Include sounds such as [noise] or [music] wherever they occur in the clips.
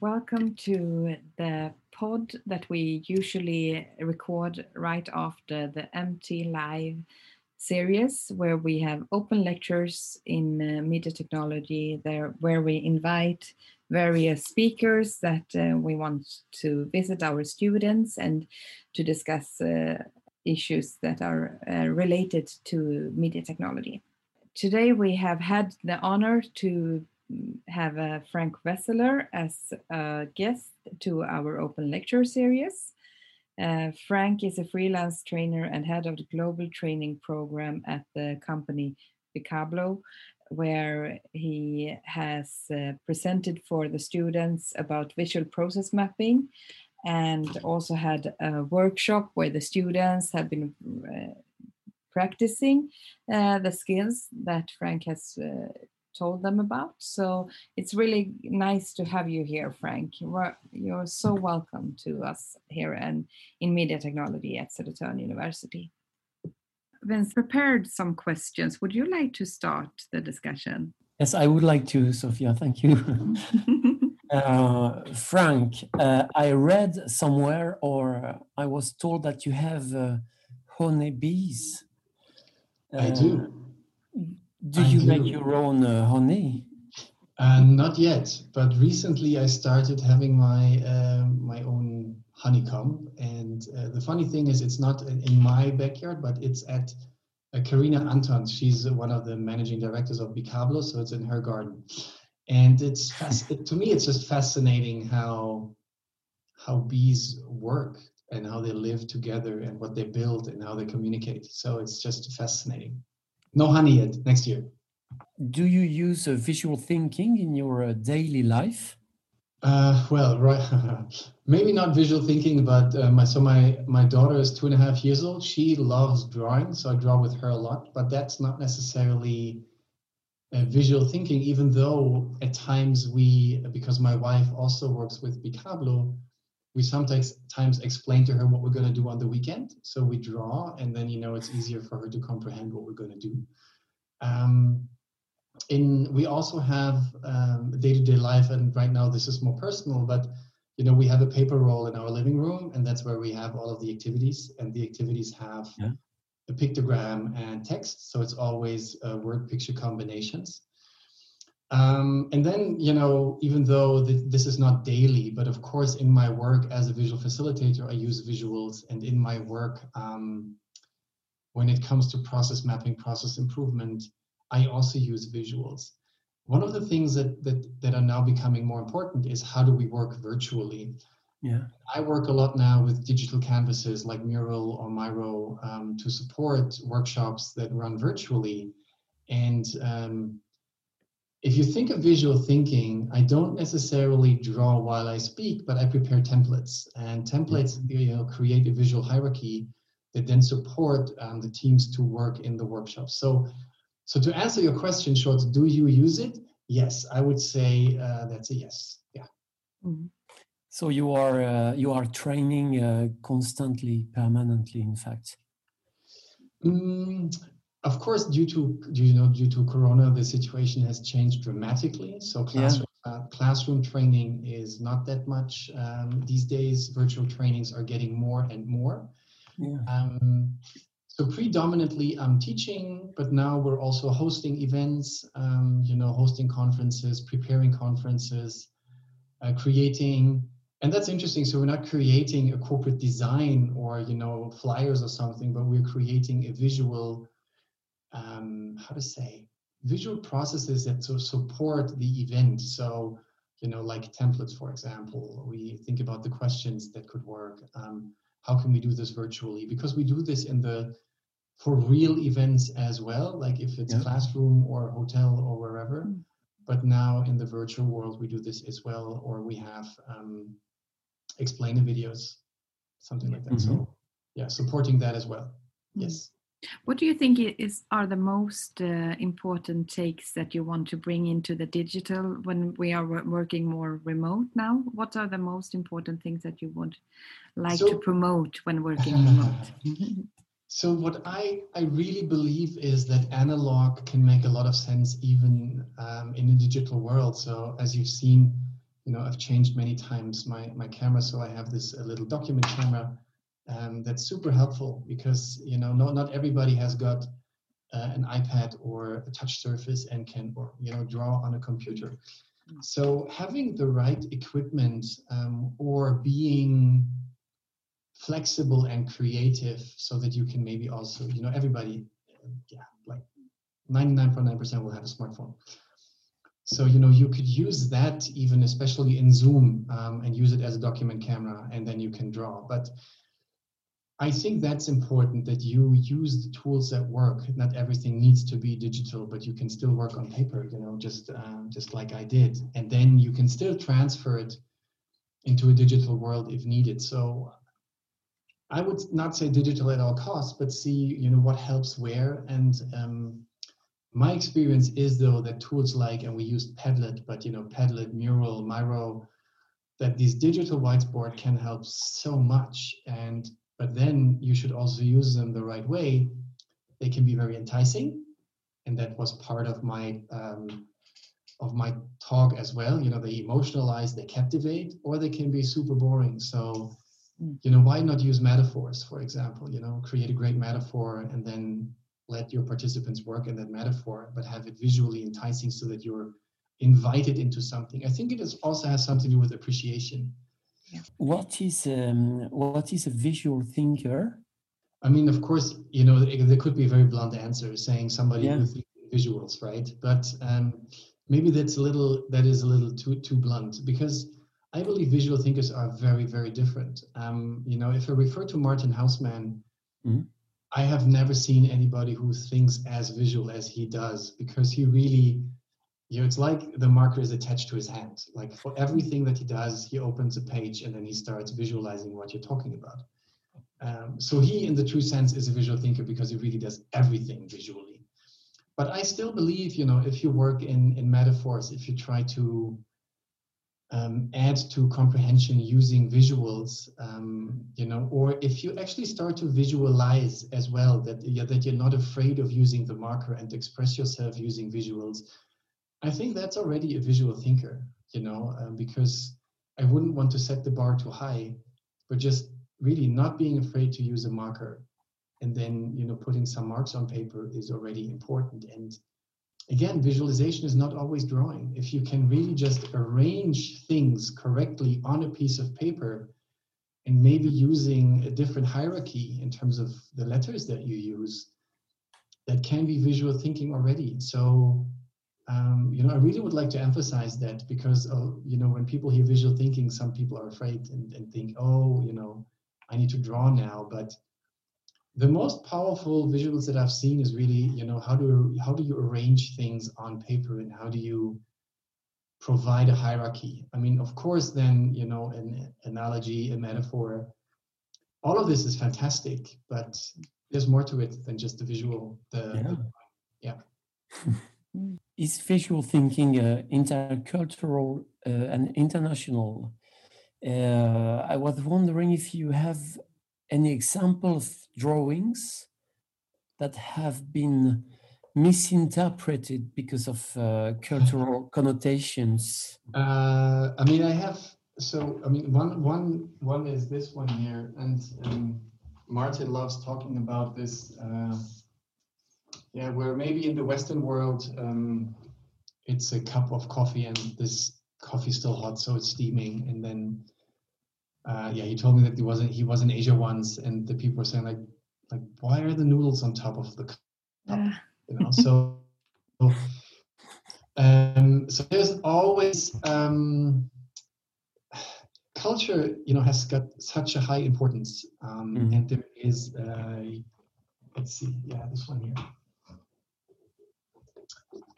welcome to the pod that we usually record right after the MT Live series, where we have open lectures in uh, media technology, there where we invite various speakers that uh, we want to visit our students and to discuss uh, issues that are uh, related to media technology. Today we have had the honor to have uh, Frank Wesseler as a guest to our open lecture series. Uh, Frank is a freelance trainer and head of the global training program at the company Bikablo, where he has uh, presented for the students about visual process mapping and also had a workshop where the students have been uh, practicing uh, the skills that Frank has uh, told them about. So it's really nice to have you here, Frank. You're, you're so welcome to us here and in media technology at Södertörn University. Vince prepared some questions. Would you like to start the discussion? Yes, I would like to, Sophia. Thank you. [laughs] uh, Frank, uh, I read somewhere or I was told that you have uh, honeybees. I do. Do you make your own uh, honey? Uh, not yet, but recently I started having my uh, my own honeycomb. And uh, the funny thing is, it's not in my backyard, but it's at uh, Karina Anton. She's one of the managing directors of Bikablo, so it's in her garden. And it's [laughs] it, to me, it's just fascinating how how bees work and how they live together and what they build and how they communicate. So it's just fascinating. No honey yet. Next year. Do you use uh, visual thinking in your uh, daily life? Uh, well, [laughs] right. Maybe not visual thinking, but uh, my so my my daughter is two and a half years old. She loves drawing, so I draw with her a lot. But that's not necessarily uh, visual thinking, even though at times we, because my wife also works with Bikablo, we sometimes times explain to her what we're going to do on the weekend. So we draw, and then you know it's easier for her to comprehend what we're going to do. Um, in we also have um, day-to-day life, and right now this is more personal, but you know we have a paper roll in our living room, and that's where we have all of the activities, and the activities have yeah. a pictogram and text, so it's always uh, word-picture combinations. Um, and then, you know, even though th- this is not daily, but of course, in my work as a visual facilitator, I use visuals. And in my work, um, when it comes to process mapping, process improvement, I also use visuals. One of the things that, that, that are now becoming more important is how do we work virtually? Yeah. I work a lot now with digital canvases like Mural or Miro um, to support workshops that run virtually. And um, if you think of visual thinking, I don't necessarily draw while I speak, but I prepare templates. And templates mm-hmm. you know, create a visual hierarchy that then support um, the teams to work in the workshop. So, so to answer your question, short, do you use it? Yes, I would say uh, that's a yes. Yeah. Mm-hmm. So you are uh, you are training uh, constantly, permanently, in fact. Mm, of course, due to you know due to Corona, the situation has changed dramatically. So classroom yeah. uh, classroom training is not that much um, these days. Virtual trainings are getting more and more. Yeah. Um, so predominantly, I'm teaching, but now we're also hosting events. Um, you know, hosting conferences, preparing conferences, uh, creating. And that's interesting. So we're not creating a corporate design or you know flyers or something, but we're creating a visual um, how to say visual processes that to support the event. So you know, like templates, for example, we think about the questions that could work. Um, how can we do this virtually? Because we do this in the for real events as well, like if it's yeah. classroom or hotel or wherever. Hmm. But now in the virtual world, we do this as well, or we have um, explainer videos, something like that. Mm-hmm. So yeah, supporting that as well. Hmm. Yes. What do you think is are the most uh, important takes that you want to bring into the digital when we are working more remote now? What are the most important things that you would like so, to promote when working remote? [laughs] so what I I really believe is that analog can make a lot of sense even um, in a digital world. So as you've seen, you know, I've changed many times my, my camera. So I have this little document camera um, that's super helpful because, you know, not, not everybody has got uh, an iPad or a touch surface and can, or, you know, draw on a computer. So having the right equipment um, or being flexible and creative so that you can maybe also, you know, everybody, yeah, like 99.9% will have a smartphone. So, you know, you could use that even especially in Zoom um, and use it as a document camera and then you can draw. But I think that's important that you use the tools that work. Not everything needs to be digital, but you can still work on paper, you know, just uh, just like I did. And then you can still transfer it into a digital world if needed. So I would not say digital at all costs, but see, you know, what helps where and um, my experience is though that tools like, and we used Padlet, but you know, Padlet, Mural, Miro, that these digital whiteboard can help so much. And but then you should also use them the right way. They can be very enticing, and that was part of my um, of my talk as well. You know, they emotionalize, they captivate, or they can be super boring. So, hmm. you know, why not use metaphors, for example? You know, create a great metaphor and then let your participants work in that metaphor, but have it visually enticing so that you're invited into something. I think it is also has something to do with appreciation. Yeah. What is um, what is a visual thinker? I mean, of course, you know there could be a very blunt answer saying somebody yeah. with visuals, right? But um, maybe that's a little that is a little too too blunt because I believe visual thinkers are very very different. Um, you know, if I refer to Martin Haussmann, mm-hmm. I have never seen anybody who thinks as visual as he does because he really, you know, it's like the marker is attached to his hand. Like for everything that he does, he opens a page and then he starts visualizing what you're talking about. Um, so he, in the true sense, is a visual thinker because he really does everything visually. But I still believe, you know, if you work in in metaphors, if you try to um, add to comprehension using visuals, um, you know, or if you actually start to visualize as well that, yeah, that you're not afraid of using the marker and express yourself using visuals, I think that's already a visual thinker, you know, um, because I wouldn't want to set the bar too high, but just really not being afraid to use a marker and then, you know, putting some marks on paper is already important. And again, visualization is not always drawing. If you can really just arrange things correctly on a piece of paper and maybe using a different hierarchy in terms of the letters that you use, that can be visual thinking already. So, um, you know, I really would like to emphasize that because, uh, you know, when people hear visual thinking, some people are afraid and, and think, oh, you know, I need to draw now. But the most powerful visuals that I've seen is really, you know, how do how do you arrange things on paper and how do you provide a hierarchy? I mean, of course, then you know, an analogy, a metaphor, all of this is fantastic, but there's more to it than just the visual. The yeah. The, yeah. [laughs] is visual thinking uh, intercultural uh, and international? Uh, I was wondering if you have any example of drawings that have been misinterpreted because of uh, cultural [laughs] connotations? Uh, I mean, I have. So, I mean, one one one is this one here, and um, Martin loves talking about this. Uh, yeah, where maybe in the Western world, um, it's a cup of coffee, and this coffee still hot, so it's steaming, and then uh, yeah, he told me that he wasn't he was in Asia once, and the people were saying like, like why are the noodles on top of the cup? Yeah. [laughs] You know, so um, so there's always um, culture. You know, has got such a high importance, um, mm-hmm. and there is. Uh, let's see, yeah, this one here.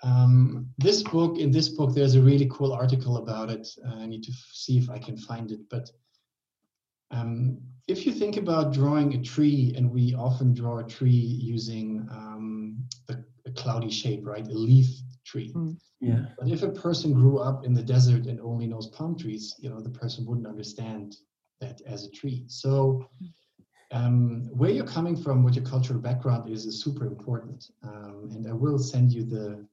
Um, this book, in this book, there's a really cool article about it. Uh, I need to f- see if I can find it, but um, if you think about drawing a tree, and we often draw a tree using um, a, a, cloudy shape, right? A leaf tree. Mm. Yeah. But if a person grew up in the desert and only knows palm trees, you know, the person wouldn't understand that as a tree. So um, where you're coming from, what your cultural background is, is super important. Um, and I will send you the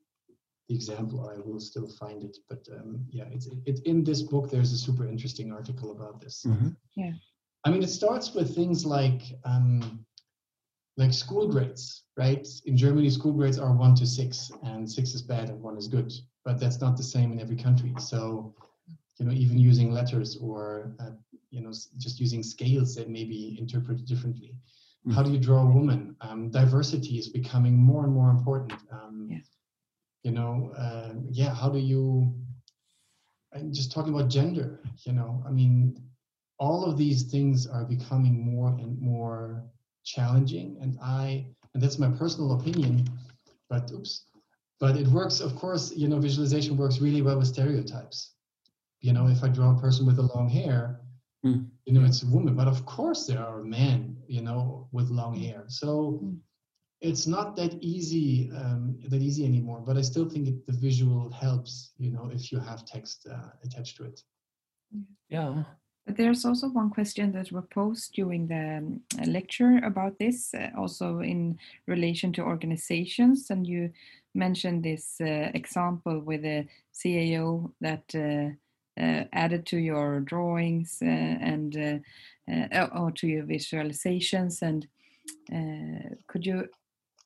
the example, I will still find it. But um, yeah, it's it, in this book. There's a super interesting article about this. Mm-hmm. Yeah. I mean, it starts with things like um, like school grades, right? In Germany, school grades are one to six, and six is bad and one is good. But that's not the same in every country. So, you know, even using letters or uh, you know just using scales that may be interpreted differently. Mm. How do you draw a woman? Um, diversity is becoming more and more important. Um, Yes. You know, uh, yeah. How do you? I'm just talking about gender. You know, I mean, all of these things are becoming more and more challenging, and I, and that's my personal opinion, but oops, but it works. Of course, you know, visualization works really well with stereotypes. You know, if I draw a person with the long hair, Mm. you know, it's a woman, but of course there are men, you know, with long hair. So Mm. it's not that easy, um, that easy anymore. But I still think it, the visual helps, you know, if you have text uh, attached to it. Yeah. But there's also one question that was posed during the um, lecture about this, uh, also in relation to organizations. And you mentioned this uh, example with a CAO that uh, uh, added to your drawings uh, and uh, uh, or to your visualizations. And uh, could you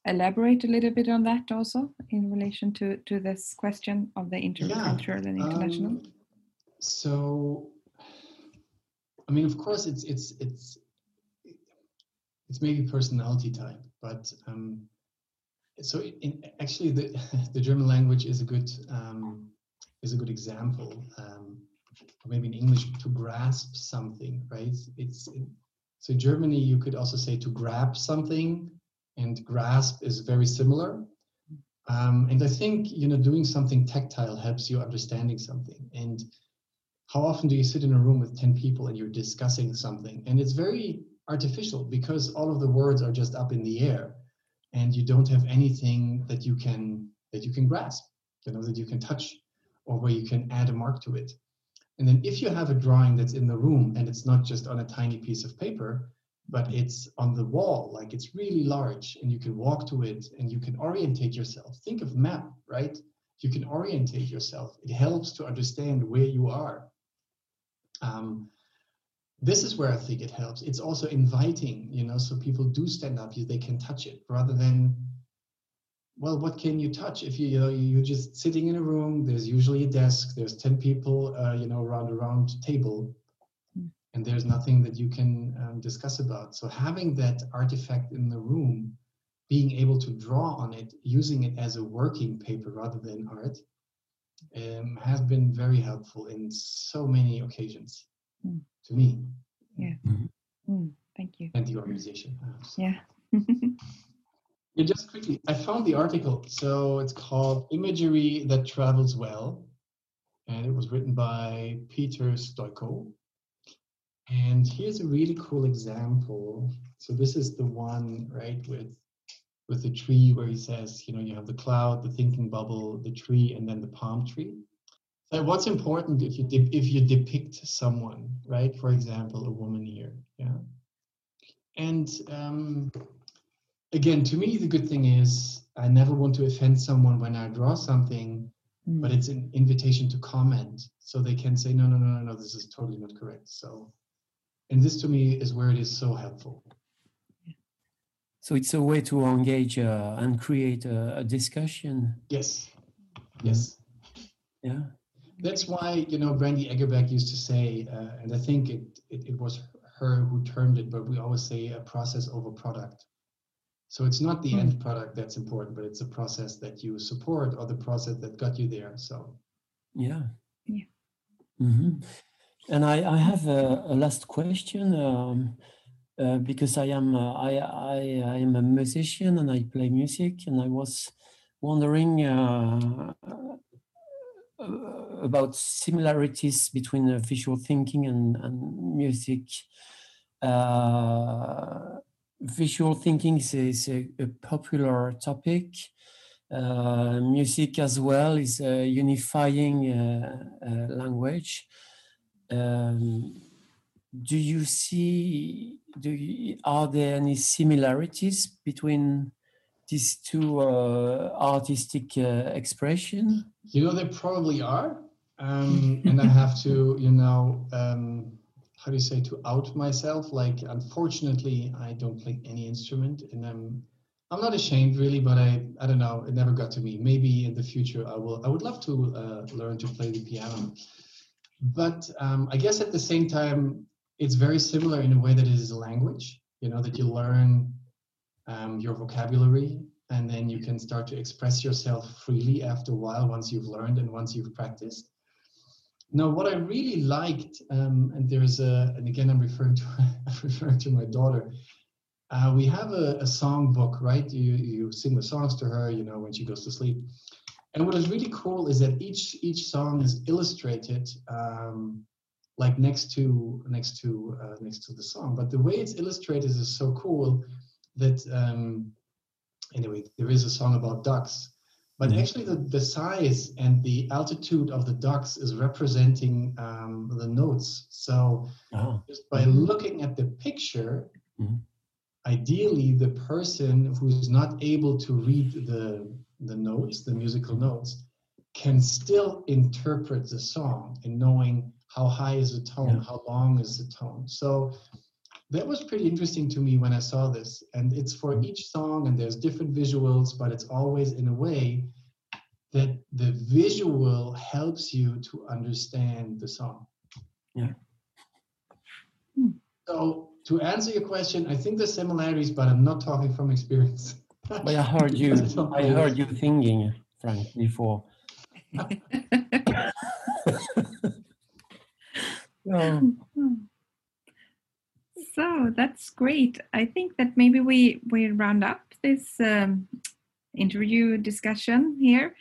elaborate a little bit on that also in relation to, to this question of the intercultural and international? Um, so, I mean, of course, it's it's it's it's maybe personality type, but um, so in, actually, the [laughs] the German language is a good um, is a good example. Um, maybe in English, to grasp something, right? It's so Germany, you could also say to grab something, and grasp is very similar. Um, and I think you know doing something tactile helps you understanding something. And how often do you sit in a room with ten people and you're discussing something, and it's very artificial because all of the words are just up in the air, and you don't have anything that you can that you can grasp, you know, that you can touch, or where you can add a mark to it. And then if you have a drawing that's in the room and it's not just on a tiny piece of paper, but it's on the wall, like it's really large and you can walk to it and you can orientate yourself. Think of map, right? You can orientate yourself. It helps to understand where you are. Um, this is where I think it helps. It's also inviting, you know, so people do stand up, they can touch it rather than well, what can you touch if you, you know you're just sitting in a room? There's usually a desk. There's ten people, uh, you know, around a round table, Mm. and there's nothing that you can um, discuss about. So having that artifact in the room, being able to draw on it, using it as a working paper rather than art, um, has been very helpful in so many occasions Mm. to me Mm, thank you. and the organization. Yeah. [laughs] Yeah, just quickly, I found the article. So it's called Imagery That Travels Well. And it was written by Peter Stoiko. And here's a really cool example. So this is the one, right, with with the tree where he says, you know, you have the cloud, the thinking bubble, the tree, and then the palm tree. So what's important if you de- if you depict someone, right? For example, a woman here, yeah. And um, again, to me, the good thing is I never want to offend someone when I draw something, Mm. but it's an invitation to comment. So they can say, no, no, no, no, no, this is totally not correct. So, and this to me is where it is so helpful. So it's a way to engage uh, and create a, a discussion. Yes. Yes. Yeah. That's why, you know, Brandy Agerbeck used to say, uh, and I think it, it, it was her who termed it, but we always say a process over product. So it's not the end product that's important, but it's a process that you support or the process that got you there. So Yeah. Yeah. hmm And I, I have a, a last question um, uh, because I am uh, I, I I am a musician and I play music and I was wondering uh, uh, about similarities between uh, visual thinking and, and music. Uh, visual thinking is, is a, a popular topic. Uh, music as well is a unifying uh, uh, language. Um, do you see? Do you, are there any similarities between these two uh, artistic uh, expression? You know, they probably are. Um, [laughs] and I have to, you know, um, how do you say, to out myself. Like, unfortunately, I don't play any instrument, and I'm, I'm not ashamed really, but I, I don't know, it never got to me. Maybe in the future I will. I would love to uh, learn to play the piano, but um, I guess at the same time, it's very similar in a way that it is a language. You know, that you learn um, your vocabulary and then you can start to express yourself freely after a while once you've learned and once you've practiced now what i really liked um, and there's a and again i'm referring to [laughs] i'm referring to my daughter. Uh, we have a, a song book right? You you sing the songs to her you know when she goes to sleep. And what is really cool is that each each song is illustrated um, like next to next to uh, next to the song. But the way it's illustrated is so cool that um, anyway, there is a song about ducks, but mm-hmm. actually the, the size and the altitude of the ducks is representing um, the notes. So oh. just by mm-hmm. looking at the picture, mm-hmm. ideally the person who's not able to read the the notes, the musical notes, can still interpret the song in knowing how high is the tone, yeah. how long is the tone. So that was pretty interesting to me when I saw this. And it's for each song, and there's different visuals, but it's always in a way that the visual helps you to understand the song. Yeah. Hmm. So to answer your question, I think there's similarities, but I'm not talking from experience. [laughs] but I heard you. [laughs] I heard you thinking, Frank, before. [laughs] um, so that's great. I think that maybe we we round up this um, interview discussion here,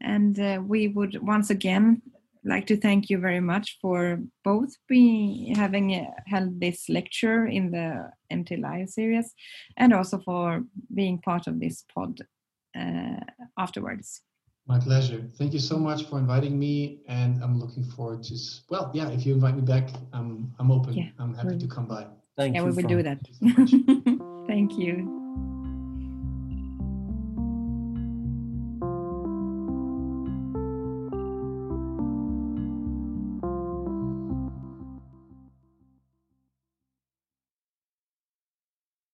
and uh, we would once again like to thank you very much for both being having uh, held this lecture in the MT Live series, and also for being part of this pod uh, afterwards. My pleasure. Thank you so much for inviting me, and I'm looking forward to. Well, yeah, if you invite me back, I'm I'm open. Yeah, I'm happy to come by. Thank yeah, you. we will do that. [laughs] Thank you.